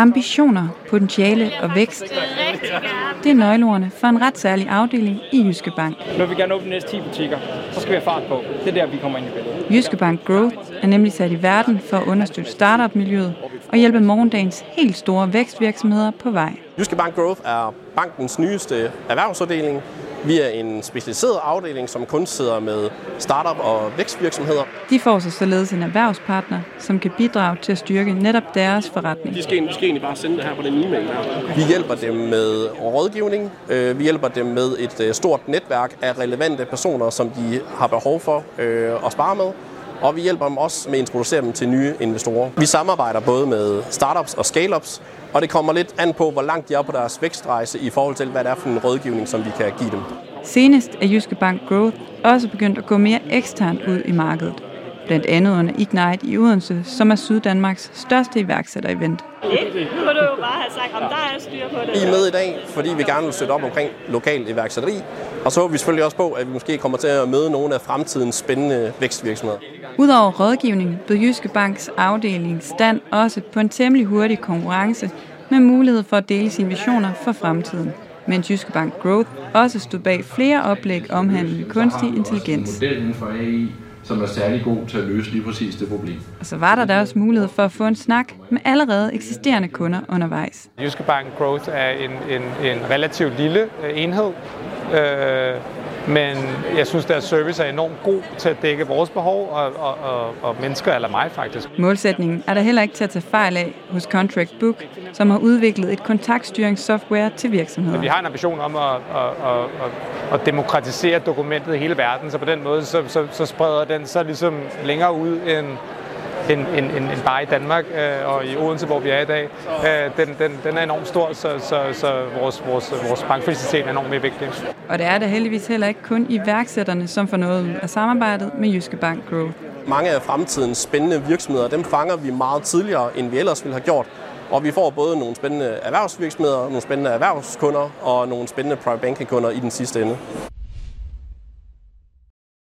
Ambitioner, potentiale og vækst. Det er nøgleordene for en ret særlig afdeling i Jyske Bank. Nu vil vi gerne åbne de næste 10 butikker. Så skal vi have fart på. Det er der, vi kommer ind i billedet. Jyske Bank Growth er nemlig sat i verden for at understøtte startup-miljøet og hjælpe morgendagens helt store vækstvirksomheder på vej. Jyske Bank Growth er bankens nyeste erhvervsafdeling. Vi er en specialiseret afdeling, som kun sidder med startup og vækstvirksomheder. De får sig således en erhvervspartner, som kan bidrage til at styrke netop deres forretning. De skal, de skal egentlig bare sende det her på den e-mail her. Vi hjælper dem med rådgivning. Øh, Vi hjælper dem med et øh, stort netværk af relevante personer, som de har behov for øh, at spare med. Og vi hjælper dem også med at introducere dem til nye investorer. Vi samarbejder både med startups og scale-ups, og det kommer lidt an på, hvor langt de er på deres vækstrejse i forhold til, hvad det er for en rådgivning, som vi kan give dem. Senest er Jyske Bank Growth også begyndt at gå mere eksternt ud i markedet. Blandt andet under Ignite i Odense, som er Syddanmarks største iværksætter-event. Nu må du jo bare have sagt, om der er styr på det. Vi er med i dag, fordi vi gerne vil støtte op omkring lokal iværksætteri. Og så håber vi selvfølgelig også på, at vi måske kommer til at møde nogle af fremtidens spændende vækstvirksomheder. Udover rådgivning bød Jyske Banks afdeling stand også på en temmelig hurtig konkurrence med mulighed for at dele sine visioner for fremtiden. Mens Jyske Bank Growth også stod bag flere oplæg omhandlende kunstig intelligens. Som er særlig god til at løse lige præcis det problem. Og så var der da også mulighed for at få en snak med allerede eksisterende kunder undervejs. Jyske Bank Growth er en, en, en relativt lille øh, enhed, øh, men jeg synes, deres service er enormt god til at dække vores behov og, og, og, og mennesker, eller mig faktisk. Målsætningen er der heller ikke til at tage fejl af hos Contract Book, som har udviklet et kontaktstyringssoftware til virksomheder. Vi har en ambition om at, at, at, at, at demokratisere dokumentet i hele verden, så på den måde så, så, så spreder den sig ligesom længere ud end, end, end, end, end bare i Danmark øh, og i Odense, hvor vi er i dag. Øh, den, den, den er enormt stor, så, så, så vores, vores, vores bankfacilitet er enormt mere vigtig. Og det er da heldigvis heller ikke kun iværksætterne, som får noget af samarbejdet med Jyske Bank Growth. Mange af fremtidens spændende virksomheder, dem fanger vi meget tidligere, end vi ellers ville have gjort. Og vi får både nogle spændende erhvervsvirksomheder, nogle spændende erhvervskunder og nogle spændende private banking kunder i den sidste ende.